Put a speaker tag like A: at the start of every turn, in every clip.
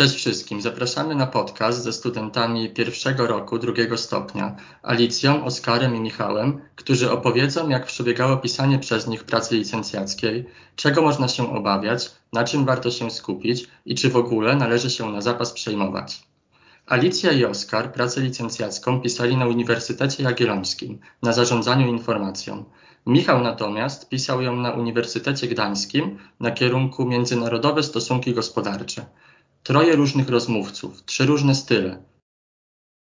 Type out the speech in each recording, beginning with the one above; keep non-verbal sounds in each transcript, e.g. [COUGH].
A: Cześć wszystkim. Zapraszamy na podcast ze studentami pierwszego roku drugiego stopnia, Alicją, Oskarem i Michałem, którzy opowiedzą, jak przebiegało pisanie przez nich pracy licencjackiej, czego można się obawiać, na czym warto się skupić i czy w ogóle należy się na zapas przejmować. Alicja i Oskar pracę licencjacką pisali na Uniwersytecie Jagiellońskim na zarządzaniu informacją. Michał natomiast pisał ją na Uniwersytecie Gdańskim na kierunku Międzynarodowe Stosunki Gospodarcze. Troje różnych rozmówców, trzy różne style.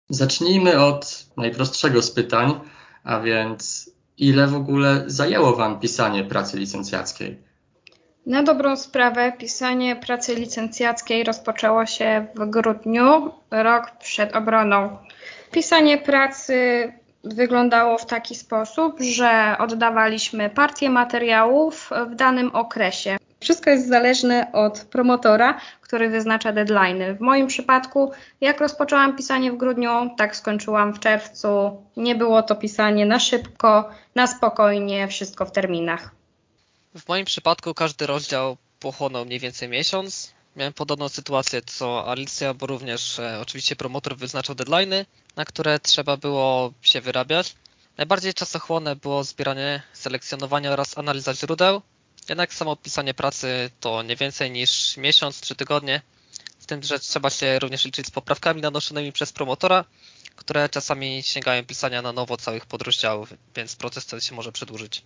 A: Zacznijmy od najprostszego z pytań, a więc ile w ogóle zajęło Wam pisanie pracy licencjackiej?
B: Na dobrą sprawę pisanie pracy licencjackiej rozpoczęło się w grudniu, rok przed obroną. Pisanie pracy wyglądało w taki sposób, że oddawaliśmy partię materiałów w danym okresie. Wszystko jest zależne od promotora, który wyznacza deadline. W moim przypadku, jak rozpoczęłam pisanie w grudniu, tak skończyłam w czerwcu. Nie było to pisanie na szybko, na spokojnie, wszystko w terminach.
C: W moim przypadku każdy rozdział pochłonął mniej więcej miesiąc. Miałem podobną sytuację co Alicja, bo również e, oczywiście promotor wyznaczał deadlines, na które trzeba było się wyrabiać. Najbardziej czasochłonne było zbieranie, selekcjonowanie oraz analiza źródeł. Jednak samo pisanie pracy to nie więcej niż miesiąc, trzy tygodnie. Z tym, że trzeba się również liczyć z poprawkami nanoszonymi przez promotora, które czasami sięgają pisania na nowo całych podrozdziałów, więc proces ten się może przedłużyć.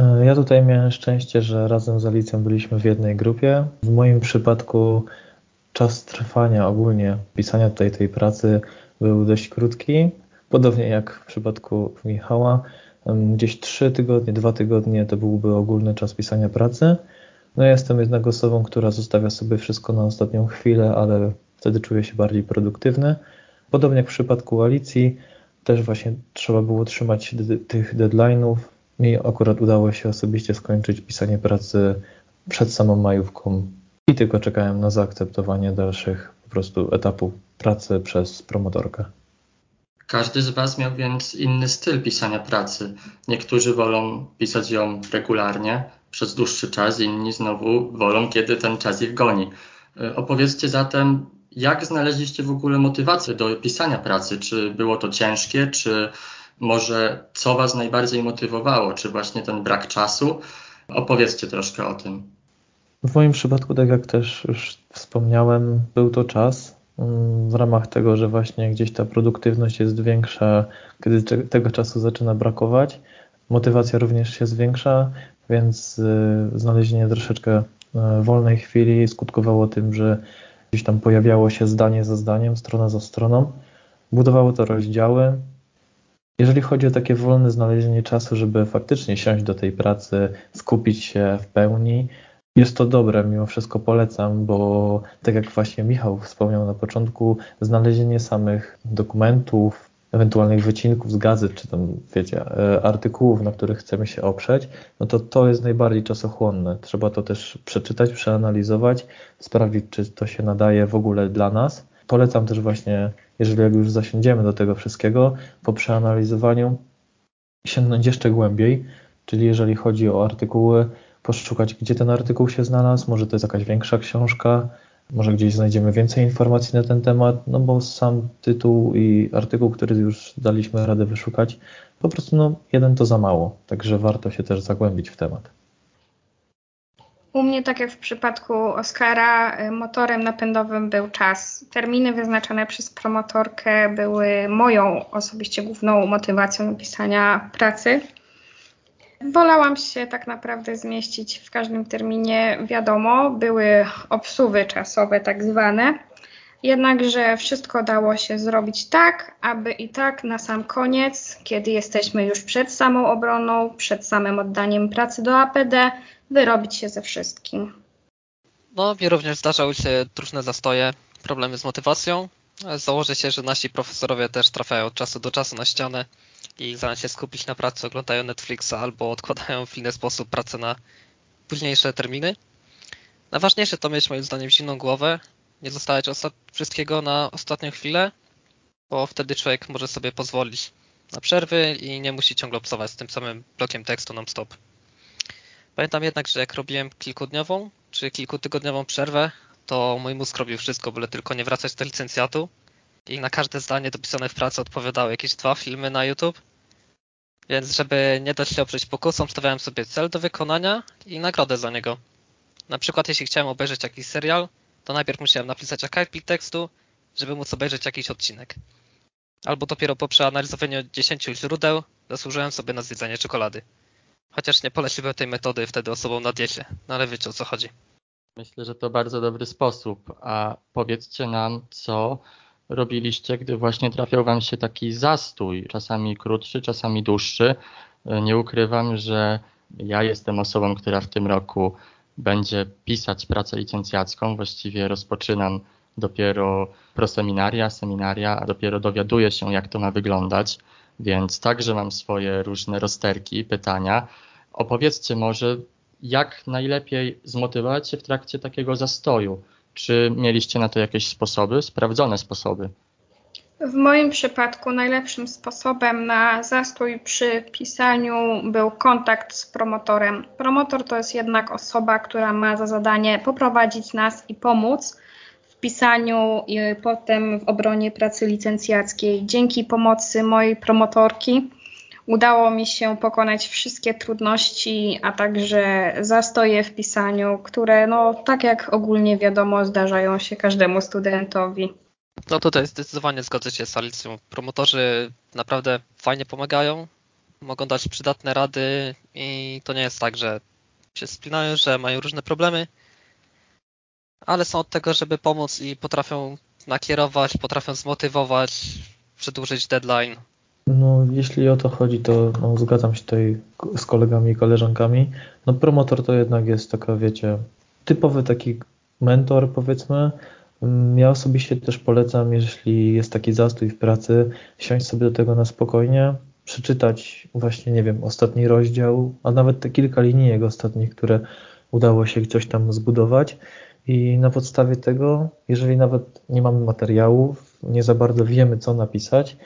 D: E, ja tutaj miałem szczęście, że razem z Alicją byliśmy w jednej grupie. W moim przypadku czas trwania ogólnie pisania tutaj tej pracy był dość krótki, podobnie jak w przypadku Michała. Gdzieś 3 tygodnie, 2 tygodnie to byłby ogólny czas pisania pracy. No ja jestem jednak osobą, która zostawia sobie wszystko na ostatnią chwilę, ale wtedy czuję się bardziej produktywny. Podobnie jak w przypadku Alicji, też właśnie trzeba było trzymać tych deadline'ów. Mi akurat udało się osobiście skończyć pisanie pracy przed samą majówką i tylko czekałem na zaakceptowanie dalszych po prostu etapów pracy przez promotorkę.
A: Każdy z Was miał więc inny styl pisania pracy. Niektórzy wolą pisać ją regularnie, przez dłuższy czas, inni znowu wolą, kiedy ten czas ich goni. E, opowiedzcie zatem, jak znaleźliście w ogóle motywację do pisania pracy? Czy było to ciężkie, czy może co Was najbardziej motywowało? Czy właśnie ten brak czasu? Opowiedzcie troszkę o tym.
D: W moim przypadku, tak jak też już wspomniałem, był to czas, w ramach tego, że właśnie gdzieś ta produktywność jest większa, kiedy tego czasu zaczyna brakować. Motywacja również się zwiększa, więc y, znalezienie troszeczkę y, wolnej chwili skutkowało tym, że gdzieś tam pojawiało się zdanie za zdaniem, strona za stroną. Budowało to rozdziały. Jeżeli chodzi o takie wolne znalezienie czasu, żeby faktycznie siąść do tej pracy, skupić się w pełni, jest to dobre, mimo wszystko polecam, bo tak jak właśnie Michał wspomniał na początku, znalezienie samych dokumentów, ewentualnych wycinków z gazet, czy tam, wiecie, e, artykułów, na których chcemy się oprzeć, no to to jest najbardziej czasochłonne. Trzeba to też przeczytać, przeanalizować, sprawdzić, czy to się nadaje w ogóle dla nas. Polecam też właśnie, jeżeli jak już zasiądziemy do tego wszystkiego, po przeanalizowaniu sięgnąć jeszcze głębiej, czyli jeżeli chodzi o artykuły, poszukać, gdzie ten artykuł się znalazł, może to jest jakaś większa książka, może gdzieś znajdziemy więcej informacji na ten temat, no bo sam tytuł i artykuł, który już daliśmy radę wyszukać, po prostu no, jeden to za mało, także warto się też zagłębić w temat.
B: U mnie, tak jak w przypadku Oscara, motorem napędowym był czas. Terminy wyznaczone przez promotorkę były moją osobiście główną motywacją pisania pracy. Wolałam się tak naprawdę zmieścić w każdym terminie. Wiadomo, były obsuwy czasowe, tak zwane. Jednakże wszystko dało się zrobić tak, aby i tak na sam koniec, kiedy jesteśmy już przed samą obroną, przed samym oddaniem pracy do APD, wyrobić się ze wszystkim.
C: No, mi również zdarzały się różne zastoje, problemy z motywacją. Założę się, że nasi profesorowie też trafiają od czasu do czasu na ścianę i zamiast się skupić na pracy, oglądają Netflixa albo odkładają w inny sposób pracę na późniejsze terminy. Najważniejsze to mieć moim zdaniem zimną głowę, nie zostawiać wszystkiego na ostatnią chwilę, bo wtedy człowiek może sobie pozwolić na przerwy i nie musi ciągle obsować z tym samym blokiem tekstu non-stop. Pamiętam jednak, że jak robiłem kilkudniową czy kilkutygodniową przerwę, to mój mózg robił wszystko, byle tylko nie wracać do licencjatu i na każde zdanie dopisane w pracy odpowiadały jakieś dwa filmy na YouTube. Więc żeby nie dać się oprzeć pokusom, stawiałem sobie cel do wykonania i nagrodę za niego. Na przykład jeśli chciałem obejrzeć jakiś serial, to najpierw musiałem napisać akapit tekstu, żeby móc obejrzeć jakiś odcinek. Albo dopiero po przeanalizowaniu 10 źródeł zasłużyłem sobie na zjedzenie czekolady. Chociaż nie poleciłbym tej metody wtedy osobom na diecie, no ale wiecie o co chodzi.
A: Myślę, że to bardzo dobry sposób. A powiedzcie nam, co robiliście, gdy właśnie trafiał Wam się taki zastój, czasami krótszy, czasami dłuższy. Nie ukrywam, że ja jestem osobą, która w tym roku będzie pisać pracę licencjacką. Właściwie rozpoczynam dopiero proseminaria, seminaria, a dopiero dowiaduję się, jak to ma wyglądać. Więc także mam swoje różne rozterki, pytania. Opowiedzcie może, jak najlepiej zmotywować się w trakcie takiego zastoju? Czy mieliście na to jakieś sposoby, sprawdzone sposoby?
B: W moim przypadku najlepszym sposobem na zastój przy pisaniu był kontakt z promotorem. Promotor to jest jednak osoba, która ma za zadanie poprowadzić nas i pomóc w pisaniu i potem w obronie pracy licencjackiej. Dzięki pomocy mojej promotorki udało mi się pokonać wszystkie trudności, a także zastoje w pisaniu, które, no, tak jak ogólnie wiadomo, zdarzają się każdemu studentowi.
C: No tutaj zdecydowanie zgodzę się z Alicją. Promotorzy naprawdę fajnie pomagają, mogą dać przydatne rady i to nie jest tak, że się splinają, że mają różne problemy, ale są od tego, żeby pomóc i potrafią nakierować, potrafią zmotywować, przedłużyć deadline.
D: No, jeśli o to chodzi, to no, zgadzam się tutaj z kolegami i koleżankami. No, promotor to jednak jest taka, wiecie, typowy taki mentor, powiedzmy, Mm, ja osobiście też polecam, jeśli jest taki zastój w pracy, siąść sobie do tego na spokojnie, przeczytać właśnie, nie wiem, ostatni rozdział, a nawet te kilka linijek ostatnich, które udało się coś tam zbudować. I na podstawie tego, jeżeli nawet nie mamy materiałów, nie za bardzo wiemy, co napisać,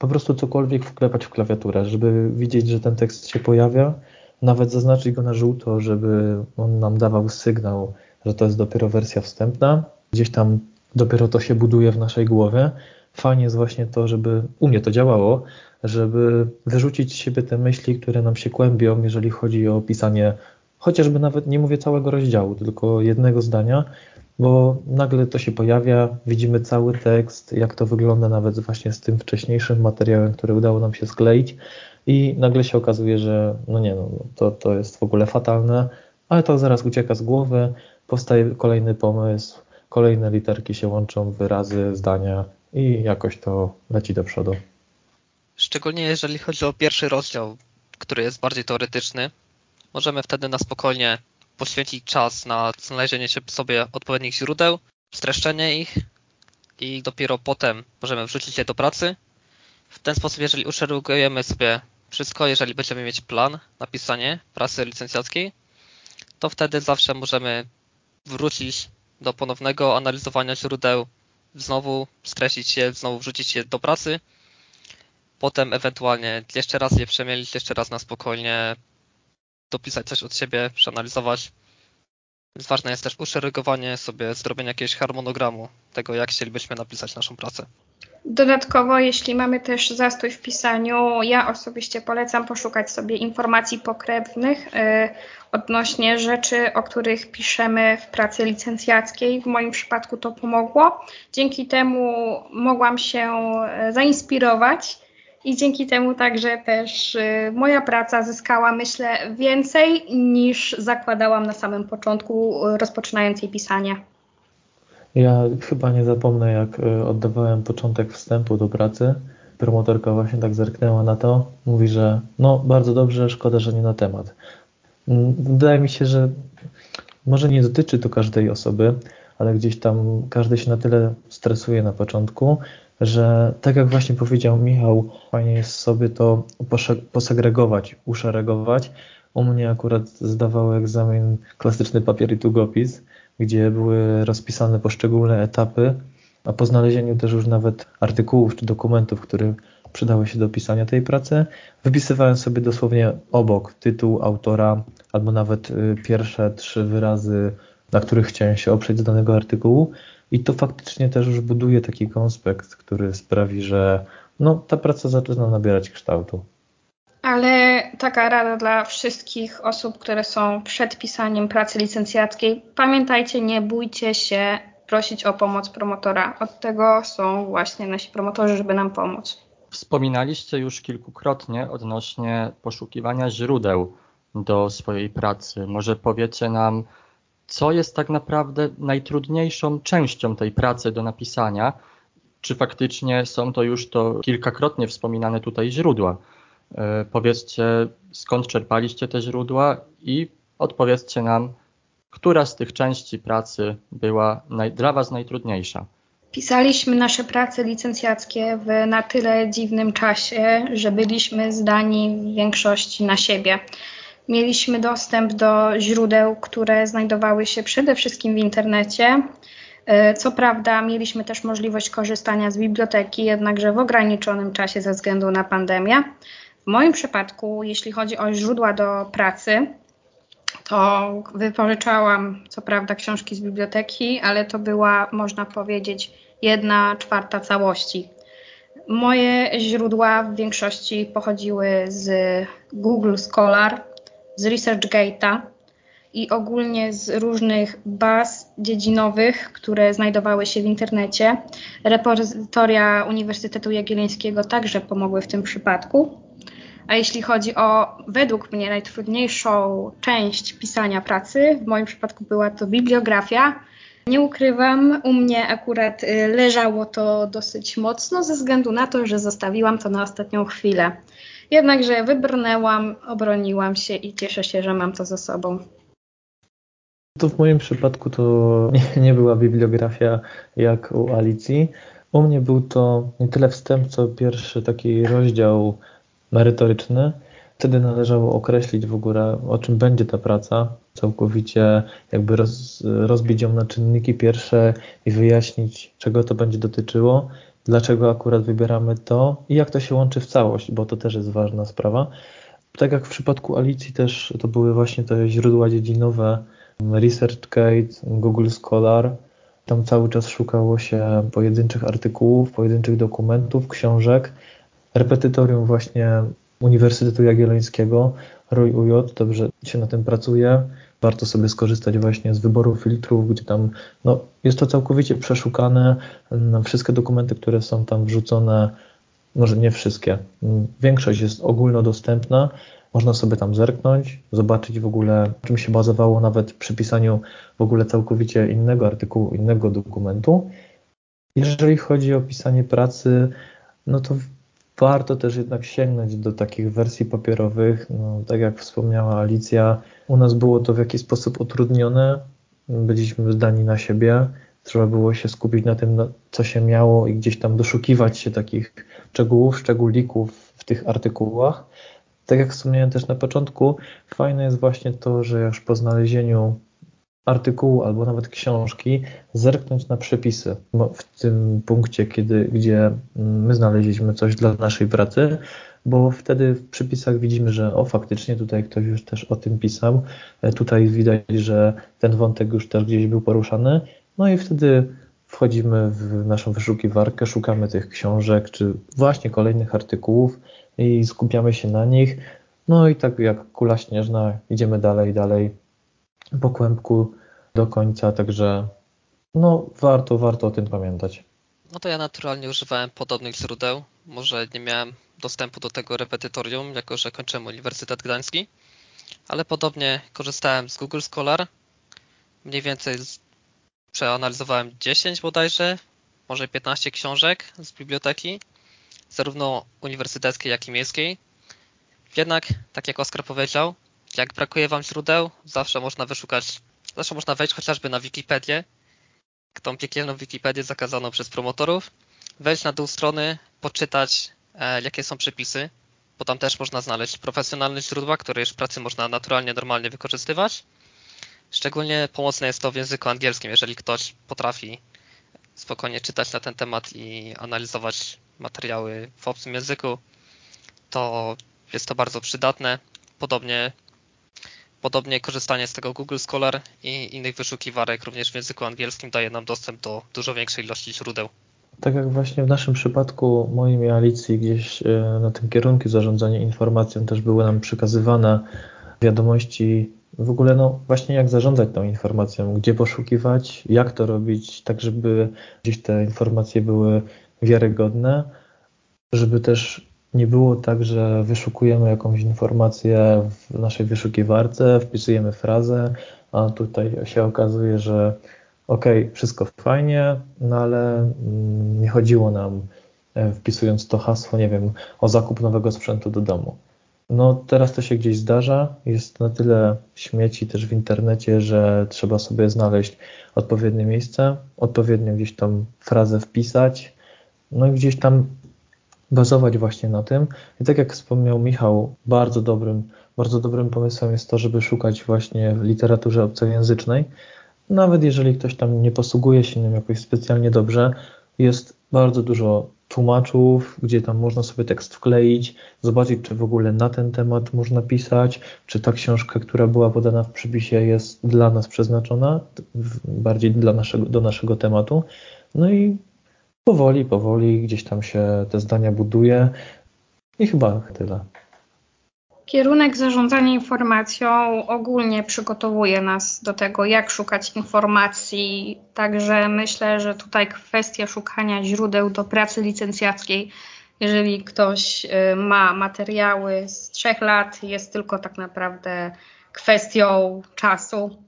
D: po prostu cokolwiek wklepać w klawiaturę, żeby widzieć, że ten tekst się pojawia, nawet zaznaczyć go na żółto, żeby on nam dawał sygnał, że to jest dopiero wersja wstępna, gdzieś tam dopiero to się buduje w naszej głowie. Fajnie jest właśnie to, żeby u mnie to działało, żeby wyrzucić z siebie te myśli, które nam się kłębią, jeżeli chodzi o pisanie chociażby nawet nie mówię całego rozdziału, tylko jednego zdania, bo nagle to się pojawia, widzimy cały tekst, jak to wygląda nawet właśnie z tym wcześniejszym materiałem, który udało nam się skleić i nagle się okazuje, że no nie no, to, to jest w ogóle fatalne, ale to zaraz ucieka z głowy, powstaje kolejny pomysł, kolejne literki się łączą, wyrazy, zdania i jakoś to leci do przodu.
C: Szczególnie jeżeli chodzi o pierwszy rozdział, który jest bardziej teoretyczny, możemy wtedy na spokojnie poświęcić czas na znalezienie sobie odpowiednich źródeł, streszczenie ich i dopiero potem możemy wrzucić je do pracy. W ten sposób, jeżeli uszeregujemy sobie wszystko, jeżeli będziemy mieć plan na pisanie pracy licencjackiej, to wtedy zawsze możemy wrócić do ponownego analizowania źródeł, znowu skreślić je, znowu wrzucić je do pracy, potem ewentualnie jeszcze raz je przemielić, jeszcze raz na spokojnie dopisać coś od siebie, przeanalizować. Więc ważne jest też uszeregowanie sobie, zrobienie jakiegoś harmonogramu tego, jak chcielibyśmy napisać naszą pracę.
B: Dodatkowo, jeśli mamy też zastój w pisaniu, ja osobiście polecam poszukać sobie informacji pokrewnych y, odnośnie rzeczy, o których piszemy w pracy licencjackiej. W moim przypadku to pomogło. Dzięki temu mogłam się y, zainspirować i dzięki temu także też y, moja praca zyskała, myślę, więcej niż zakładałam na samym początku, rozpoczynając jej pisanie.
D: Ja chyba nie zapomnę, jak e, oddawałem początek wstępu do pracy. Promotorka właśnie tak zerknęła na to. Mówi, że no bardzo dobrze, szkoda, że nie na temat. Mm, wydaje mi się, że może nie dotyczy to każdej osoby, ale gdzieś tam każdy się na tyle stresuje na początku, że tak jak właśnie powiedział Michał, fajnie jest sobie to posegregować, uszeregować. U mnie akurat zdawał egzamin klasyczny papier i długopis gdzie były rozpisane poszczególne etapy, a po znalezieniu też już nawet artykułów czy dokumentów, które przydały się do pisania tej pracy, wypisywałem sobie dosłownie obok tytuł autora albo nawet y, pierwsze trzy wyrazy na których chciałem się oprzeć z danego artykułu i to faktycznie też już buduje taki konspekt, który sprawi, że no, ta praca zaczyna nabierać kształtu.
B: Ale taka rada dla wszystkich osób, które są przed pisaniem pracy licencjackiej. Pamiętajcie, nie bójcie się prosić o pomoc promotora. Od tego są właśnie nasi promotorzy, żeby nam pomóc.
A: Wspominaliście już kilkukrotnie odnośnie poszukiwania źródeł do swojej pracy. Może powiecie nam, co jest tak naprawdę najtrudniejszą częścią tej pracy do napisania? Czy faktycznie są to już to kilkakrotnie wspominane tutaj źródła? E, powiedzcie, skąd czerpaliście te źródła i odpowiedzcie nam, która z tych części pracy była naj, dla Was najtrudniejsza.
B: Pisaliśmy nasze prace licencjackie w na tyle dziwnym czasie, że byliśmy zdani w większości na siebie. Mieliśmy dostęp do źródeł, które znajdowały się przede wszystkim w internecie. E, co prawda, mieliśmy też możliwość korzystania z biblioteki, jednakże w ograniczonym czasie ze względu na pandemię. W moim przypadku, jeśli chodzi o źródła do pracy, to wypożyczałam co prawda książki z biblioteki, ale to była, można powiedzieć, jedna czwarta całości. Moje źródła w większości pochodziły z Google Scholar, z ResearchGate'a i ogólnie z różnych baz dziedzinowych, które znajdowały się w internecie. Repozytoria Uniwersytetu Jagiellońskiego także pomogły w tym przypadku. A jeśli chodzi o według mnie najtrudniejszą część pisania pracy, w moim przypadku była to bibliografia. Nie ukrywam, u mnie akurat y, leżało to dosyć mocno ze względu na to, że zostawiłam to na ostatnią chwilę. Jednakże wybrnęłam, obroniłam się i cieszę się, że mam to ze sobą.
D: To w moim przypadku to [LAUGHS] nie, nie była bibliografia jak u Alicji. U mnie był to nie tyle wstęp, co pierwszy taki rozdział merytoryczny. Wtedy należało określić w ogóle, o czym będzie ta praca, całkowicie jakby roz, rozbić ją na czynniki pierwsze i wyjaśnić, czego to będzie dotyczyło, dlaczego akurat wybieramy to i jak to się łączy w całość, bo to też jest ważna sprawa. Tak jak w przypadku Alicji też to były właśnie te źródła dziedzinowe ResearchGate, Google Scholar. Tam cały czas szukało się pojedynczych artykułów, pojedynczych dokumentów, książek, repetytorium właśnie Uniwersytetu Jagiellońskiego, ROI UJ, dobrze się na tym pracuje. Warto sobie skorzystać właśnie z wyboru filtrów, gdzie tam no, jest to całkowicie przeszukane. Wszystkie dokumenty, które są tam wrzucone, może nie wszystkie, większość jest ogólnodostępna. Można sobie tam zerknąć, zobaczyć w ogóle, czym się bazowało nawet przy pisaniu w ogóle całkowicie innego artykułu, innego dokumentu. Jeżeli chodzi o pisanie pracy, no to warto też jednak sięgnąć do takich wersji papierowych. No, tak jak wspomniała Alicja, u nas było to w jakiś sposób utrudnione. Byliśmy zdani na siebie. Trzeba było się skupić na tym, co się miało i gdzieś tam doszukiwać się takich szczegółów, szczególików w tych artykułach. Tak jak wspomniałem też na początku, fajne jest właśnie to, że już po znalezieniu artykułu albo nawet książki, zerknąć na przepisy. W tym punkcie, kiedy, gdzie my znaleźliśmy coś dla naszej pracy, bo wtedy w przepisach widzimy, że o faktycznie tutaj ktoś już też o tym pisał, e, tutaj widać, że ten wątek już też gdzieś był poruszany, no i wtedy wchodzimy w naszą wyszukiwarkę, szukamy tych książek, czy właśnie kolejnych artykułów i skupiamy się na nich, no i tak jak kula śnieżna idziemy dalej, dalej po kłębku do końca, także no warto, warto o tym pamiętać.
C: No to ja naturalnie używałem podobnych źródeł. Może nie miałem dostępu do tego repetytorium, jako że kończyłem Uniwersytet Gdański, ale podobnie korzystałem z Google Scholar. Mniej więcej przeanalizowałem 10 bodajże, może 15 książek z biblioteki, zarówno uniwersyteckiej, jak i miejskiej. Jednak, tak jak Oskar powiedział, jak brakuje Wam źródeł, zawsze można wyszukać, zawsze można wejść chociażby na Wikipedię, tą piekielną Wikipedię zakazaną przez promotorów, wejść na dół strony, poczytać, e, jakie są przepisy, bo tam też można znaleźć profesjonalne źródła, które już w pracy można naturalnie, normalnie wykorzystywać. Szczególnie pomocne jest to w języku angielskim, jeżeli ktoś potrafi spokojnie czytać na ten temat i analizować materiały w obcym języku, to jest to bardzo przydatne. Podobnie Podobnie korzystanie z tego Google Scholar i innych wyszukiwarek również w języku angielskim daje nam dostęp do dużo większej ilości źródeł.
D: Tak jak właśnie w naszym przypadku moim i Alicji gdzieś e, na tym kierunku zarządzania informacją też były nam przekazywane wiadomości w ogóle no właśnie jak zarządzać tą informacją, gdzie poszukiwać, jak to robić, tak żeby gdzieś te informacje były wiarygodne, żeby też nie było tak, że wyszukujemy jakąś informację w naszej wyszukiwarce, wpisujemy frazę, a tutaj się okazuje, że ok, wszystko fajnie, no ale mm, nie chodziło nam, e, wpisując to hasło, nie wiem, o zakup nowego sprzętu do domu. No teraz to się gdzieś zdarza, jest na tyle śmieci też w internecie, że trzeba sobie znaleźć odpowiednie miejsce, odpowiednio gdzieś tam frazę wpisać, no i gdzieś tam bazować właśnie na tym. I tak jak wspomniał Michał, bardzo dobrym, bardzo dobrym pomysłem jest to, żeby szukać właśnie w literaturze obcojęzycznej. Nawet jeżeli ktoś tam nie posługuje się nim jakoś specjalnie dobrze, jest bardzo dużo tłumaczów, gdzie tam można sobie tekst wkleić, zobaczyć, czy w ogóle na ten temat można pisać, czy ta książka, która była podana w przypisie, jest dla nas przeznaczona, bardziej dla naszego, do naszego tematu. No i powoli, powoli gdzieś tam się te zdania buduje i chyba tyle.
B: Kierunek zarządzania informacją ogólnie przygotowuje nas do tego, jak szukać informacji. Także myślę, że tutaj kwestia szukania źródeł do pracy licencjackiej, jeżeli ktoś y, ma materiały z trzech lat, jest tylko tak naprawdę kwestią czasu.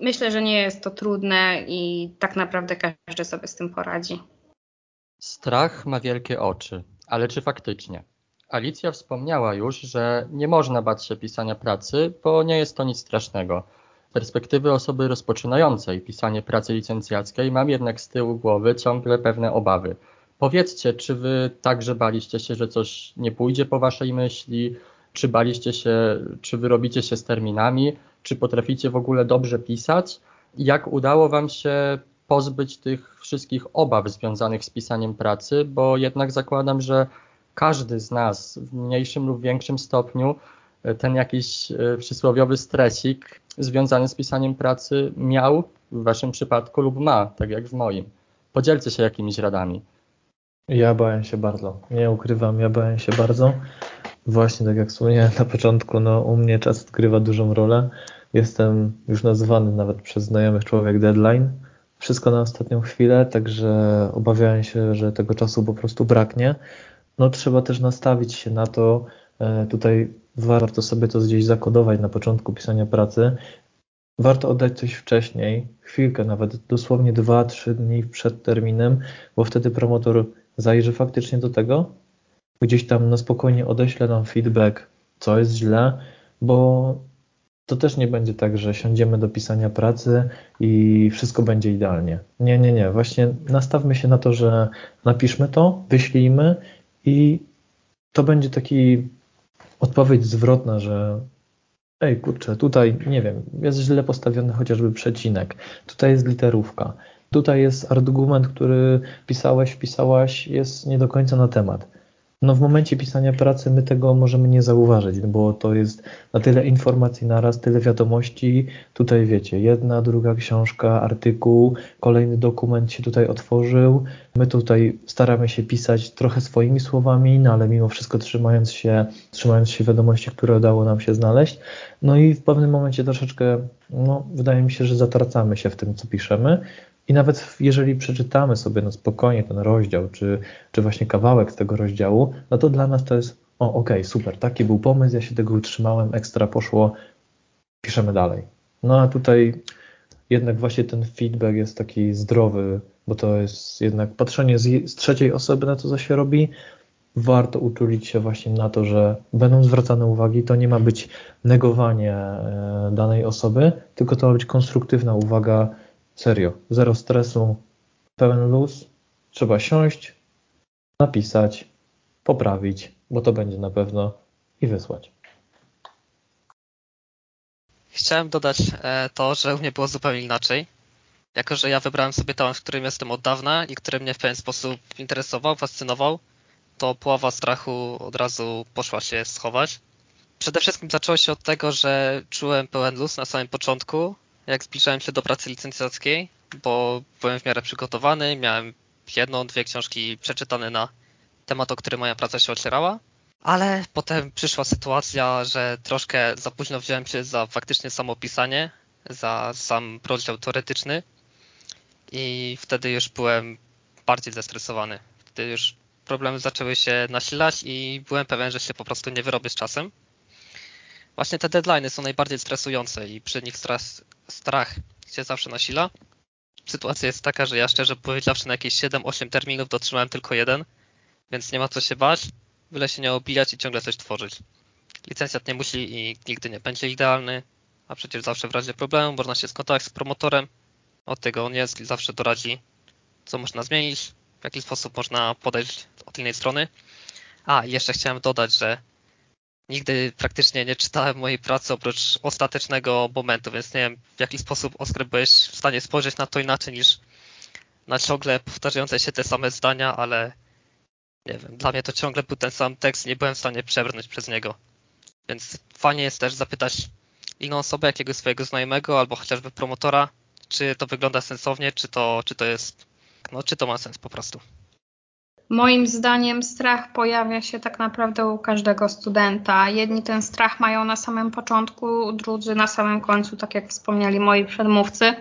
B: Myślę, że nie jest to trudne i tak naprawdę każdy sobie z tym poradzi.
A: Strach ma wielkie oczy, ale czy faktycznie? Alicja wspomniała już, że nie można bać się pisania pracy, bo nie jest to nic strasznego. Z perspektywy osoby rozpoczynającej pisanie pracy licencjackiej mam jednak z tyłu głowy ciągle pewne obawy. Powiedzcie, czy wy także baliście się, że coś nie pójdzie po waszej myśli, czy baliście się, czy wy robicie się z terminami, czy potraficie w ogóle dobrze pisać? Jak udało wam się pozbyć tych wszystkich obaw związanych z pisaniem pracy, bo jednak zakładam, że każdy z nas w mniejszym lub większym stopniu e, ten jakiś e, przysłowiowy stresik związany z pisaniem pracy miał w waszym przypadku lub ma, tak jak w moim. Podzielcie się jakimiś radami.
D: Ja bałem się bardzo. Nie ukrywam, ja bałem się bardzo. Właśnie tak jak wspomniałem na początku, no u mnie czas odgrywa dużą rolę. Jestem już nazywany nawet przez znajomych człowiek deadline. Wszystko na ostatnią chwilę, także obawiałem się, że tego czasu po prostu braknie no trzeba też nastawić się na to, e, tutaj warto sobie to gdzieś zakodować na początku pisania pracy. Warto oddać coś wcześniej, chwilkę, nawet dosłownie 2-3 dni przed terminem, bo wtedy promotor zajrzy faktycznie do tego, gdzieś tam na spokojnie odeśle nam feedback, co jest źle, bo to też nie będzie tak, że siądziemy do pisania pracy i wszystko będzie idealnie. Nie, nie, nie. Właśnie nastawmy się na to, że napiszmy to, wyślijmy i to będzie taki odpowiedź zwrotna, że ej kurczę, tutaj nie wiem, jest źle postawiony chociażby przecinek, tutaj jest literówka, tutaj jest argument, który pisałeś, pisałaś, jest nie do końca na temat no w momencie pisania pracy my tego możemy nie zauważyć, bo to jest na tyle informacji naraz, tyle wiadomości. Tutaj wiecie, jedna, druga książka, artykuł, kolejny dokument się tutaj otworzył. My tutaj staramy się pisać trochę swoimi słowami, no ale mimo wszystko trzymając się, trzymając się wiadomości, które udało nam się znaleźć. No i w pewnym momencie troszeczkę, no wydaje mi się, że zatracamy się w tym, co piszemy. I nawet jeżeli przeczytamy sobie na spokojnie ten rozdział, czy, czy właśnie kawałek z tego rozdziału, no to dla nas to jest, o okej, okay, super, taki był pomysł, ja się tego utrzymałem, ekstra poszło, piszemy dalej. No a tutaj jednak właśnie ten feedback jest taki zdrowy, bo to jest jednak patrzenie z, z trzeciej osoby na to, co się robi. Warto uczulić się właśnie na to, że będą zwracane uwagi. To nie ma być negowanie e, danej osoby, tylko to ma być konstruktywna uwaga, Serio, zero stresu, pełen luz. Trzeba siąść, napisać, poprawić, bo to będzie na pewno i wysłać.
C: Chciałem dodać e, to, że u mnie było zupełnie inaczej. Jako, że ja wybrałem sobie temat, w którym jestem od dawna i który mnie w pewien sposób interesował, fascynował, to połowa strachu od razu poszła się schować. przede wszystkim zaczęło się od tego, że czułem pełen luz na samym początku, jak zbliżałem się do pracy licencjackiej, bo byłem w miarę przygotowany, miałem jedną, dwie książki przeczytane na temat, o który moja praca się ocierała, ale potem przyszła sytuacja, że troszkę za późno wziąłem się za faktycznie samo pisanie, za sam rozdział teoretyczny i wtedy już byłem bardziej zestresowany. Wtedy już problemy zaczęły się nasilać i byłem pewien, że się po prostu nie wyrobię z czasem. Właśnie te deadlines są najbardziej stresujące i przy nich stres, strach się zawsze nasila. Sytuacja jest taka, że ja szczerze powiedziawszy na jakieś 7-8 terminów dotrzymałem tylko jeden, więc nie ma co się bać, byle się nie obijać i ciągle coś tworzyć. Licencjat nie musi i nigdy nie będzie idealny, a przecież zawsze w razie problemu można się skontaktować z promotorem, od tego on jest i zawsze doradzi, co można zmienić, w jaki sposób można podejść od innej strony. A, jeszcze chciałem dodać, że nigdy praktycznie nie czytałem mojej pracy oprócz ostatecznego momentu, więc nie wiem w jaki sposób Oskar byłeś w stanie spojrzeć na to inaczej niż na ciągle powtarzające się te same zdania, ale nie wiem, dla mnie to ciągle był ten sam tekst, nie byłem w stanie przebrnąć przez niego. Więc fajnie jest też zapytać inną osobę, jakiegoś swojego znajomego albo chociażby promotora, czy to wygląda sensownie, czy to, czy to jest, no czy to ma sens po prostu.
B: Moim zdaniem strach pojawia się tak naprawdę u każdego studenta. Jedni ten strach mają na samym początku, drudzy na samym końcu, tak jak wspomnieli moi przedmówcy.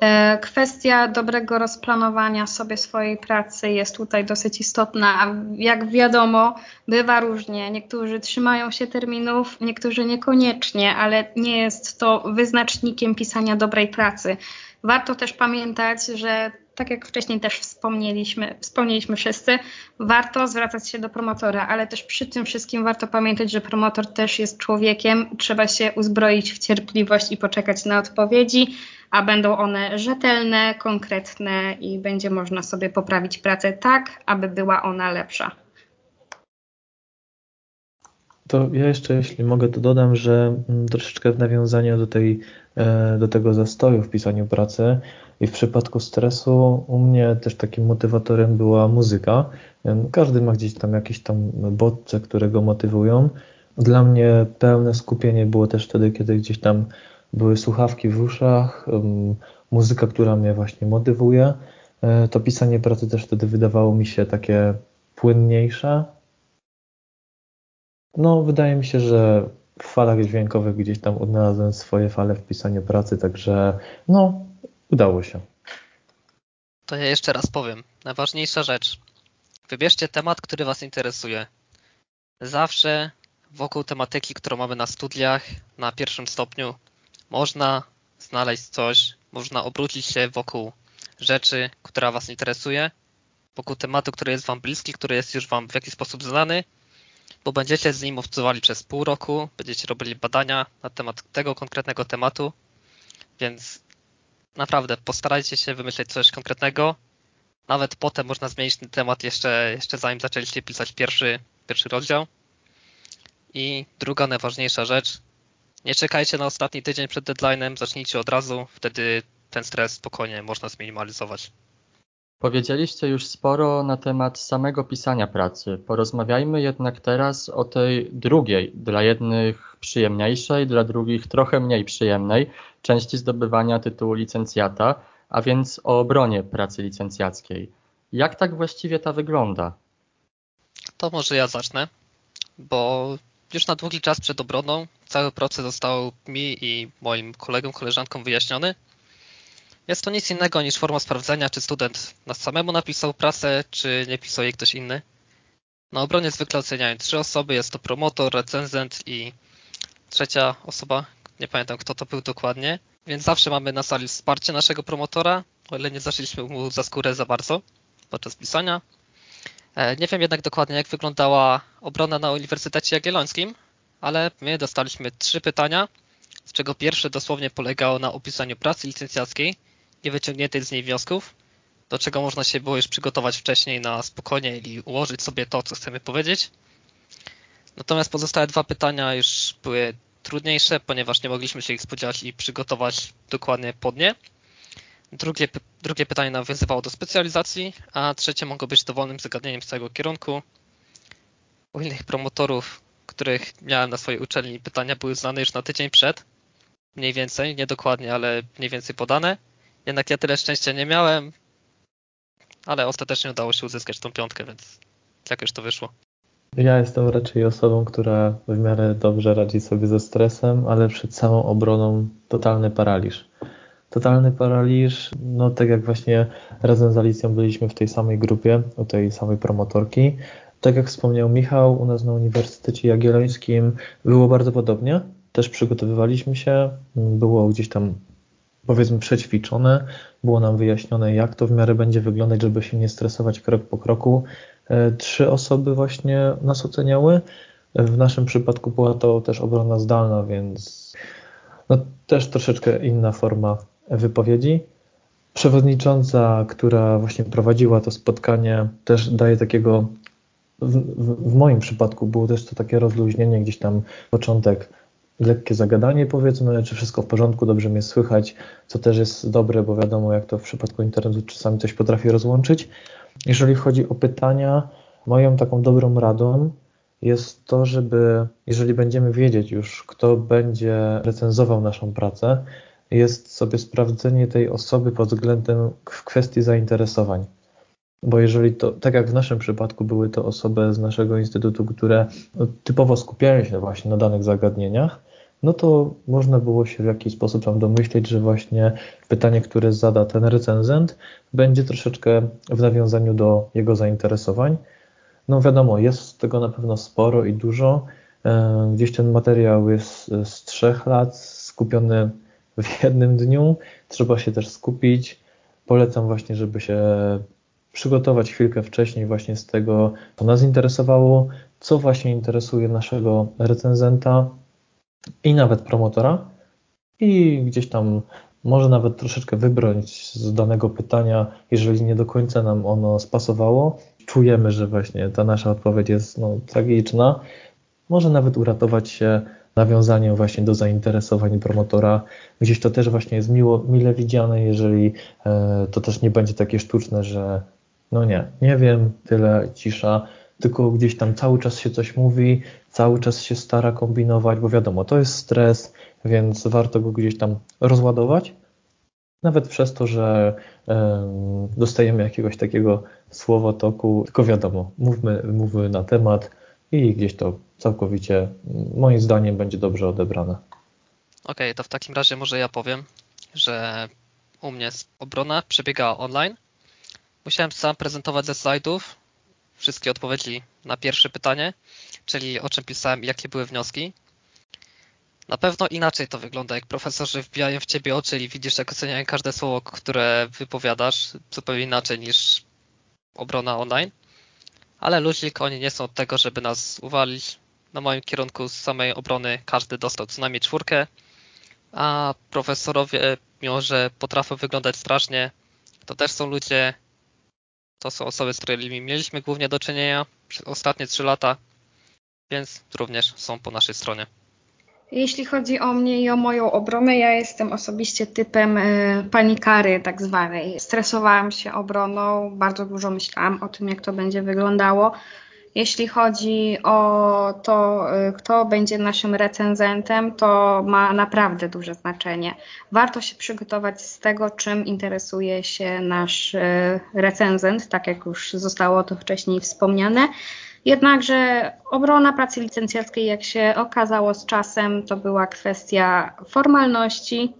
B: E, kwestia dobrego rozplanowania sobie swojej pracy jest tutaj dosyć istotna. Jak wiadomo, bywa różnie. Niektórzy trzymają się terminów, niektórzy niekoniecznie, ale nie jest to wyznacznikiem pisania dobrej pracy. Warto też pamiętać, że tak jak wcześniej też wspomnieliśmy, wspomnieliśmy wszyscy, warto zwracać się do promotora, ale też przy tym wszystkim warto pamiętać, że promotor też jest człowiekiem, trzeba się uzbroić w cierpliwość i poczekać na odpowiedzi, a będą one rzetelne, konkretne i będzie można sobie poprawić pracę tak, aby była ona lepsza.
D: To ja jeszcze, jeśli mogę, to dodam, że mm, troszeczkę w nawiązaniu do, tej, e, do tego zastoju w pisaniu pracy i w przypadku stresu u mnie też takim motywatorem była muzyka. Każdy ma gdzieś tam jakieś tam bodźce, które go motywują. Dla mnie pełne skupienie było też wtedy, kiedy gdzieś tam były słuchawki w uszach, muzyka, która mnie właśnie motywuje. E, to pisanie pracy też wtedy wydawało mi się takie płynniejsze, no, wydaje mi się, że w falach dźwiękowych gdzieś tam odnalazłem swoje fale w pisaniu pracy, także no, udało się.
C: To ja jeszcze raz powiem. Najważniejsza rzecz. Wybierzcie temat, który Was interesuje. Zawsze wokół tematyki, którą mamy na studiach, na pierwszym stopniu, można znaleźć coś, można obrócić się wokół rzeczy, która Was interesuje, wokół tematu, który jest Wam bliski, który jest już Wam w jakiś sposób znany bo będziecie z nim obcowali przez pół roku, będziecie robili badania na temat tego konkretnego tematu, więc naprawdę postarajcie się wymyśleć coś konkretnego. Nawet potem można zmienić ten temat jeszcze, jeszcze zanim zaczęliście pisać pierwszy, pierwszy rozdział. I druga najważniejsza rzecz, nie czekajcie na ostatni tydzień przed deadline'em, zacznijcie od razu, wtedy ten stres spokojnie można zminimalizować.
A: Powiedzieliście już sporo na temat samego pisania pracy. Porozmawiajmy jednak teraz o tej drugiej, dla jednych przyjemniejszej, dla drugich trochę mniej przyjemnej części zdobywania tytułu licencjata, a więc o obronie pracy licencjackiej. Jak tak właściwie ta wygląda?
C: To może ja zacznę, bo już na długi czas przed obroną cały proces został mi i moim kolegom, koleżankom wyjaśniony jest to nic innego niż forma sprawdzenia, czy student nas samemu napisał pracę, czy nie pisał jej ktoś inny. Na obronie zwykle oceniają trzy osoby, jest to promotor, recenzent i trzecia osoba, nie pamiętam kto to był dokładnie, więc zawsze mamy na sali wsparcie naszego promotora, o ile nie zaszliśmy mu za skórę za bardzo podczas pisania. E, nie wiem jednak dokładnie jak wyglądała obrona na Uniwersytecie Jagiellońskim, ale my dostaliśmy trzy pytania, z czego pierwsze dosłownie polegało na opisaniu pracy licencjackiej, nie wyciągniętych z niej wniosków, do czego można się było już przygotować wcześniej na spokojnie i ułożyć sobie to, co chcemy powiedzieć. Natomiast pozostałe dwa pytania już były trudniejsze, ponieważ nie mogliśmy się ich spodziewać i przygotować dokładnie pod nie. Drugie, drugie pytanie nawiązywało do specjalizacji, a trzecie mogło być dowolnym zagadnieniem z całego kierunku. U innych promotorów których miałem na swojej uczelni, pytania były znane już na tydzień przed, mniej więcej, nie dokładnie, ale mniej więcej podane. Jednak ja tyle szczęścia nie miałem, ale ostatecznie udało się uzyskać tą piątkę, więc jakoś to wyszło.
D: Ja jestem raczej osobą, która w miarę dobrze radzi sobie ze stresem, ale przed samą obroną totalny paraliż. Totalny paraliż, no tak jak właśnie razem z Alicją byliśmy w tej samej grupie, u tej samej promotorki. Tak jak wspomniał Michał, u nas na Uniwersytecie Jagiellońskim było bardzo podobnie. Też przygotowywaliśmy się, było gdzieś tam powiedzmy przećwiczone, było nam wyjaśnione, jak to w miarę będzie wyglądać, żeby się nie stresować krok po kroku. E, trzy osoby właśnie nas oceniały. W naszym przypadku była to też obrona zdalna, więc no, też troszeczkę inna forma wypowiedzi. Przewodnicząca, która właśnie prowadziła to spotkanie, też daje takiego. W, w, w moim przypadku było też to takie rozluźnienie, gdzieś tam początek lekkie zagadanie powiedzmy, czy wszystko w porządku, dobrze mnie słychać, co też jest dobre, bo wiadomo jak to w przypadku internetu czasami coś potrafi rozłączyć. Jeżeli chodzi o pytania, moją taką dobrą radą jest to, żeby jeżeli będziemy wiedzieć już, kto będzie recenzował naszą pracę, jest sobie sprawdzenie tej osoby pod względem w kwestii zainteresowań. Bo jeżeli to, tak jak w naszym przypadku, były to osoby z naszego instytutu, które typowo skupiają się właśnie na danych zagadnieniach, no to można było się w jakiś sposób tam domyśleć, że właśnie pytanie, które zada ten recenzent, będzie troszeczkę w nawiązaniu do jego zainteresowań. No wiadomo, jest tego na pewno sporo i dużo. E, gdzieś ten materiał jest z trzech lat, skupiony w jednym dniu. Trzeba się też skupić. Polecam właśnie, żeby się przygotować chwilkę wcześniej właśnie z tego, co nas interesowało, co właśnie interesuje naszego recenzenta i nawet promotora. I gdzieś tam może nawet troszeczkę wybrać z danego pytania, jeżeli nie do końca nam ono spasowało, czujemy, że właśnie ta nasza odpowiedź jest no, tragiczna, może nawet uratować się nawiązaniem właśnie do zainteresowań promotora. Gdzieś to też właśnie jest miło, mile widziane, jeżeli e, to też nie będzie takie sztuczne, że no nie, nie wiem, tyle cisza, tylko gdzieś tam cały czas się coś mówi, cały czas się stara kombinować, bo wiadomo, to jest stres, więc warto go gdzieś tam rozładować. Nawet przez to, że um, dostajemy jakiegoś takiego słowotoku, tylko wiadomo, mówmy, mówmy na temat i gdzieś to całkowicie, moim zdaniem, będzie dobrze odebrane. Okej,
C: okay, to w takim razie może ja powiem, że u mnie obrona przebiegała online. Musiałem sam prezentować ze slajdów wszystkie odpowiedzi na pierwsze pytanie, czyli o czym pisałem i jakie były wnioski. Na pewno inaczej to wygląda, jak profesorzy wbijają w ciebie oczy i widzisz, jak oceniają każde słowo, które wypowiadasz, zupełnie inaczej niż obrona online. Ale luzik, oni nie są od tego, żeby nas uwalić. Na moim kierunku z samej obrony każdy dostał co najmniej czwórkę, a profesorowie, mimo że potrafią wyglądać strasznie, to też są ludzie, to są osoby, z którymi mieliśmy głównie do czynienia przez ostatnie trzy lata, więc również są po naszej stronie.
B: Jeśli chodzi o mnie i o moją obronę, ja jestem osobiście typem e, panikary tak zwanej. Stresowałam się obroną, bardzo dużo myślałam o tym, jak to będzie wyglądało. Jeśli chodzi o to, e, kto będzie naszym recenzentem, to ma naprawdę duże znaczenie. Warto się przygotować z tego, czym interesuje się nasz e, recenzent, tak jak już zostało to wcześniej wspomniane. Jednakże obrona pracy licencjackiej, jak się okazało z czasem, to była kwestia formalności.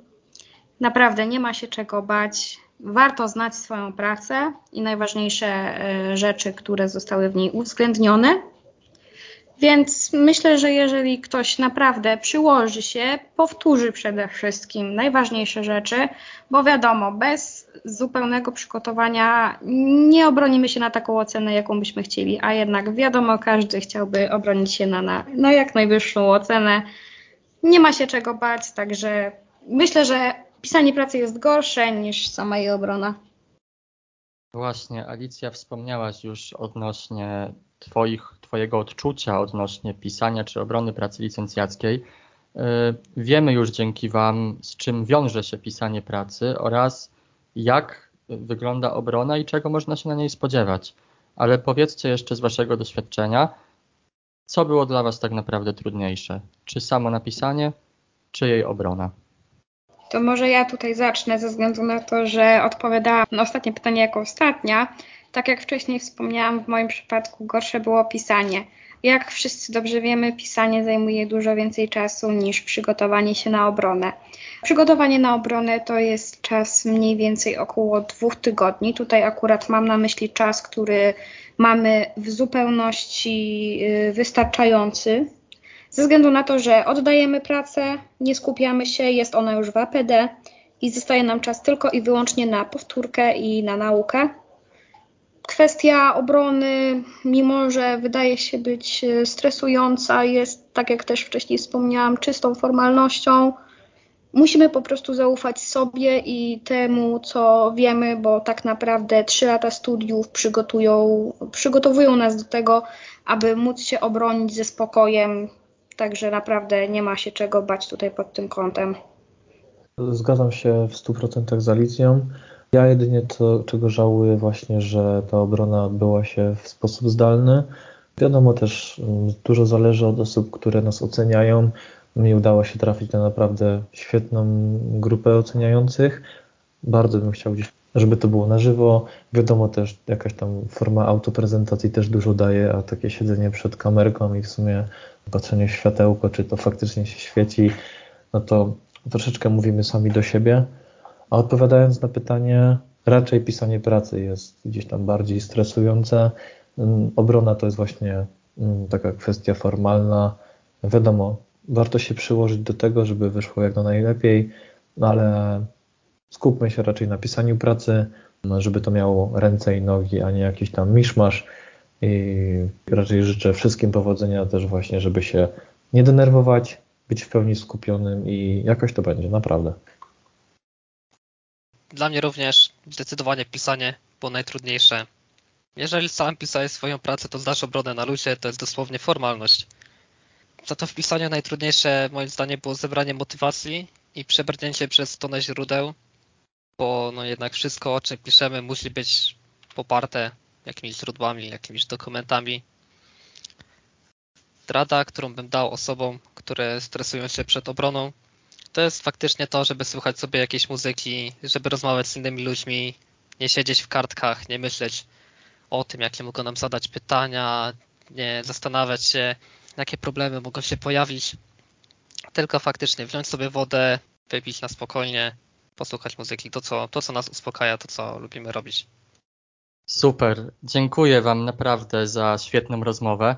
B: Naprawdę nie ma się czego bać. Warto znać swoją pracę i najważniejsze e, rzeczy, które zostały w niej uwzględnione. Więc myślę, że jeżeli ktoś naprawdę przyłoży się, powtórzy przede wszystkim najważniejsze rzeczy, bo wiadomo, bez zupełnego przygotowania nie obronimy się na taką ocenę, jaką byśmy chcieli, a jednak wiadomo, każdy chciałby obronić się na, na, na jak najwyższą ocenę. Nie ma się czego bać, także myślę, że pisanie pracy jest gorsze niż sama jej obrona.
A: Właśnie, Alicja, wspomniałaś już odnośnie twoich, Twojego odczucia odnośnie pisania czy obrony pracy licencjackiej. Y, wiemy już dzięki Wam, z czym wiąże się pisanie pracy oraz jak wygląda obrona i czego można się na niej spodziewać. Ale powiedzcie jeszcze z Waszego doświadczenia, Co było dla Was tak naprawdę trudniejsze? Czy samo napisanie, czy jej obrona?
B: To może ja tutaj zacznę ze względu na to, że odpowiadałam na ostatnie pytanie jako ostatnia. Tak jak wcześniej wspomniałam, w moim przypadku gorsze było pisanie. Jak wszyscy dobrze wiemy, pisanie zajmuje dużo więcej czasu niż przygotowanie się na obronę. Przygotowanie na obronę to jest czas mniej więcej około dwóch tygodni. Tutaj akurat mam na myśli czas, który mamy w zupełności y, wystarczający, ze względu na to, że oddajemy pracę, nie skupiamy się, jest ona już w APD i zostaje nam czas tylko i wyłącznie na powtórkę i na naukę. Kwestia obrony, mimo że wydaje się być e, stresująca, jest, tak jak też wcześniej wspomniałam, czystą formalnością. Musimy po prostu zaufać sobie i temu, co wiemy, bo tak naprawdę trzy lata studiów przygotowują nas do tego, aby móc się obronić ze spokojem. Także naprawdę nie ma się czego bać tutaj pod tym kątem.
D: Zgadzam się w 100% z Alicją. Ja jedynie to, czego żałuję właśnie, że ta obrona odbyła się w sposób zdalny. Wiadomo też, mm, dużo zależy od osób, które nas oceniają. Mi udało się trafić na naprawdę świetną grupę oceniających. Bardzo bym chciał gdzieś, żeby to było na żywo. Wiadomo też, jakaś tam forma autoprezentacji też dużo daje, a takie siedzenie przed kamerką i w sumie patrzenie w światełko, czy to faktycznie się świeci, no to troszeczkę mówimy sami do siebie. A odpowiadając na pytanie, raczej pisanie pracy jest gdzieś tam bardziej stresujące. Mm, obrona to jest właśnie mm, taka kwestia formalna. Wiadomo, warto się przyłożyć do tego, żeby wyszło jak najlepiej, no ale skupmy się raczej na pisaniu pracy, no, żeby to miało ręce i nogi, a nie jakiś tam miszmasz. I raczej życzę wszystkim powodzenia też właśnie, żeby się nie denerwować, być w pełni skupionym i jakoś to będzie, naprawdę.
C: Dla mnie również zdecydowanie pisanie było najtrudniejsze. Jeżeli sam pisałeś swoją pracę, to zdasz obronę na luzie, to jest dosłownie formalność. Za to w pisaniu najtrudniejsze moim zdaniem było zebranie motywacji i przebrnięcie przez tonę źródeł, bo no jednak wszystko o czym piszemy musi być poparte jakimiś źródłami, jakimiś dokumentami. Rada, którą bym dał osobom, które stresują się przed obroną, to jest faktycznie to, żeby słuchać sobie jakiejś muzyki, żeby rozmawiać z innymi ludźmi, nie siedzieć w kartkach, nie myśleć o tym, jakie mogą nam zadać pytania, nie zastanawiać się, jakie problemy mogą się pojawić, tylko faktycznie wziąć sobie wodę, wypić na spokojnie, posłuchać muzyki, to co, to co nas uspokaja, to co lubimy robić.
A: Super, dziękuję Wam naprawdę za świetną rozmowę.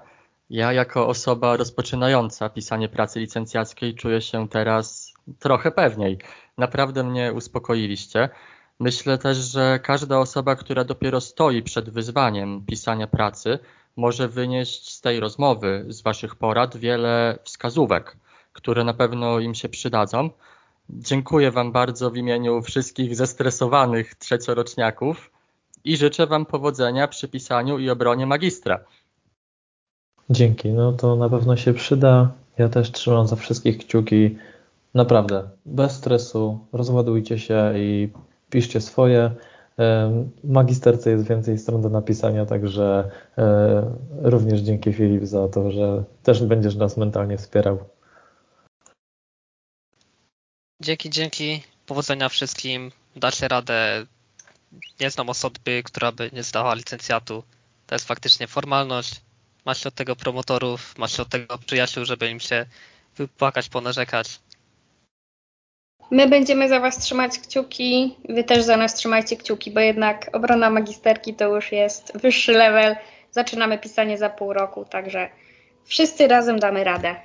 A: Ja jako osoba rozpoczynająca pisanie pracy licencjackiej czuję się teraz trochę pewniej. Naprawdę mnie uspokoiliście. Myślę też, że każda osoba, która dopiero stoi przed wyzwaniem pisania pracy, może wynieść z tej rozmowy, z Waszych porad wiele wskazówek, które na pewno im się przydadzą. Dziękuję Wam bardzo w imieniu wszystkich zestresowanych trzecioroczniaków i życzę Wam powodzenia przy pisaniu i obronie magistra.
D: Dzięki, no to na pewno się przyda. Ja też trzymam za wszystkich kciuki. Naprawdę, bez stresu, rozładujcie się i piszcie swoje. Magisterce jest więcej stron do napisania, także e, również dzięki Filip za to, że też będziesz nas mentalnie wspierał.
C: Dzięki, dzięki. Powodzenia wszystkim. Dacie radę. Nie znam osoby, która by nie zdała licencjatu. To jest faktycznie formalność. Masz od tego promotorów, masz od tego przyjaciół, żeby im się wypłakać, ponarzekać.
B: My będziemy za Was trzymać kciuki, Wy też za nas trzymajcie kciuki, bo jednak obrona magisterki to już jest wyższy level. Zaczynamy pisanie za pół roku, także wszyscy razem damy radę.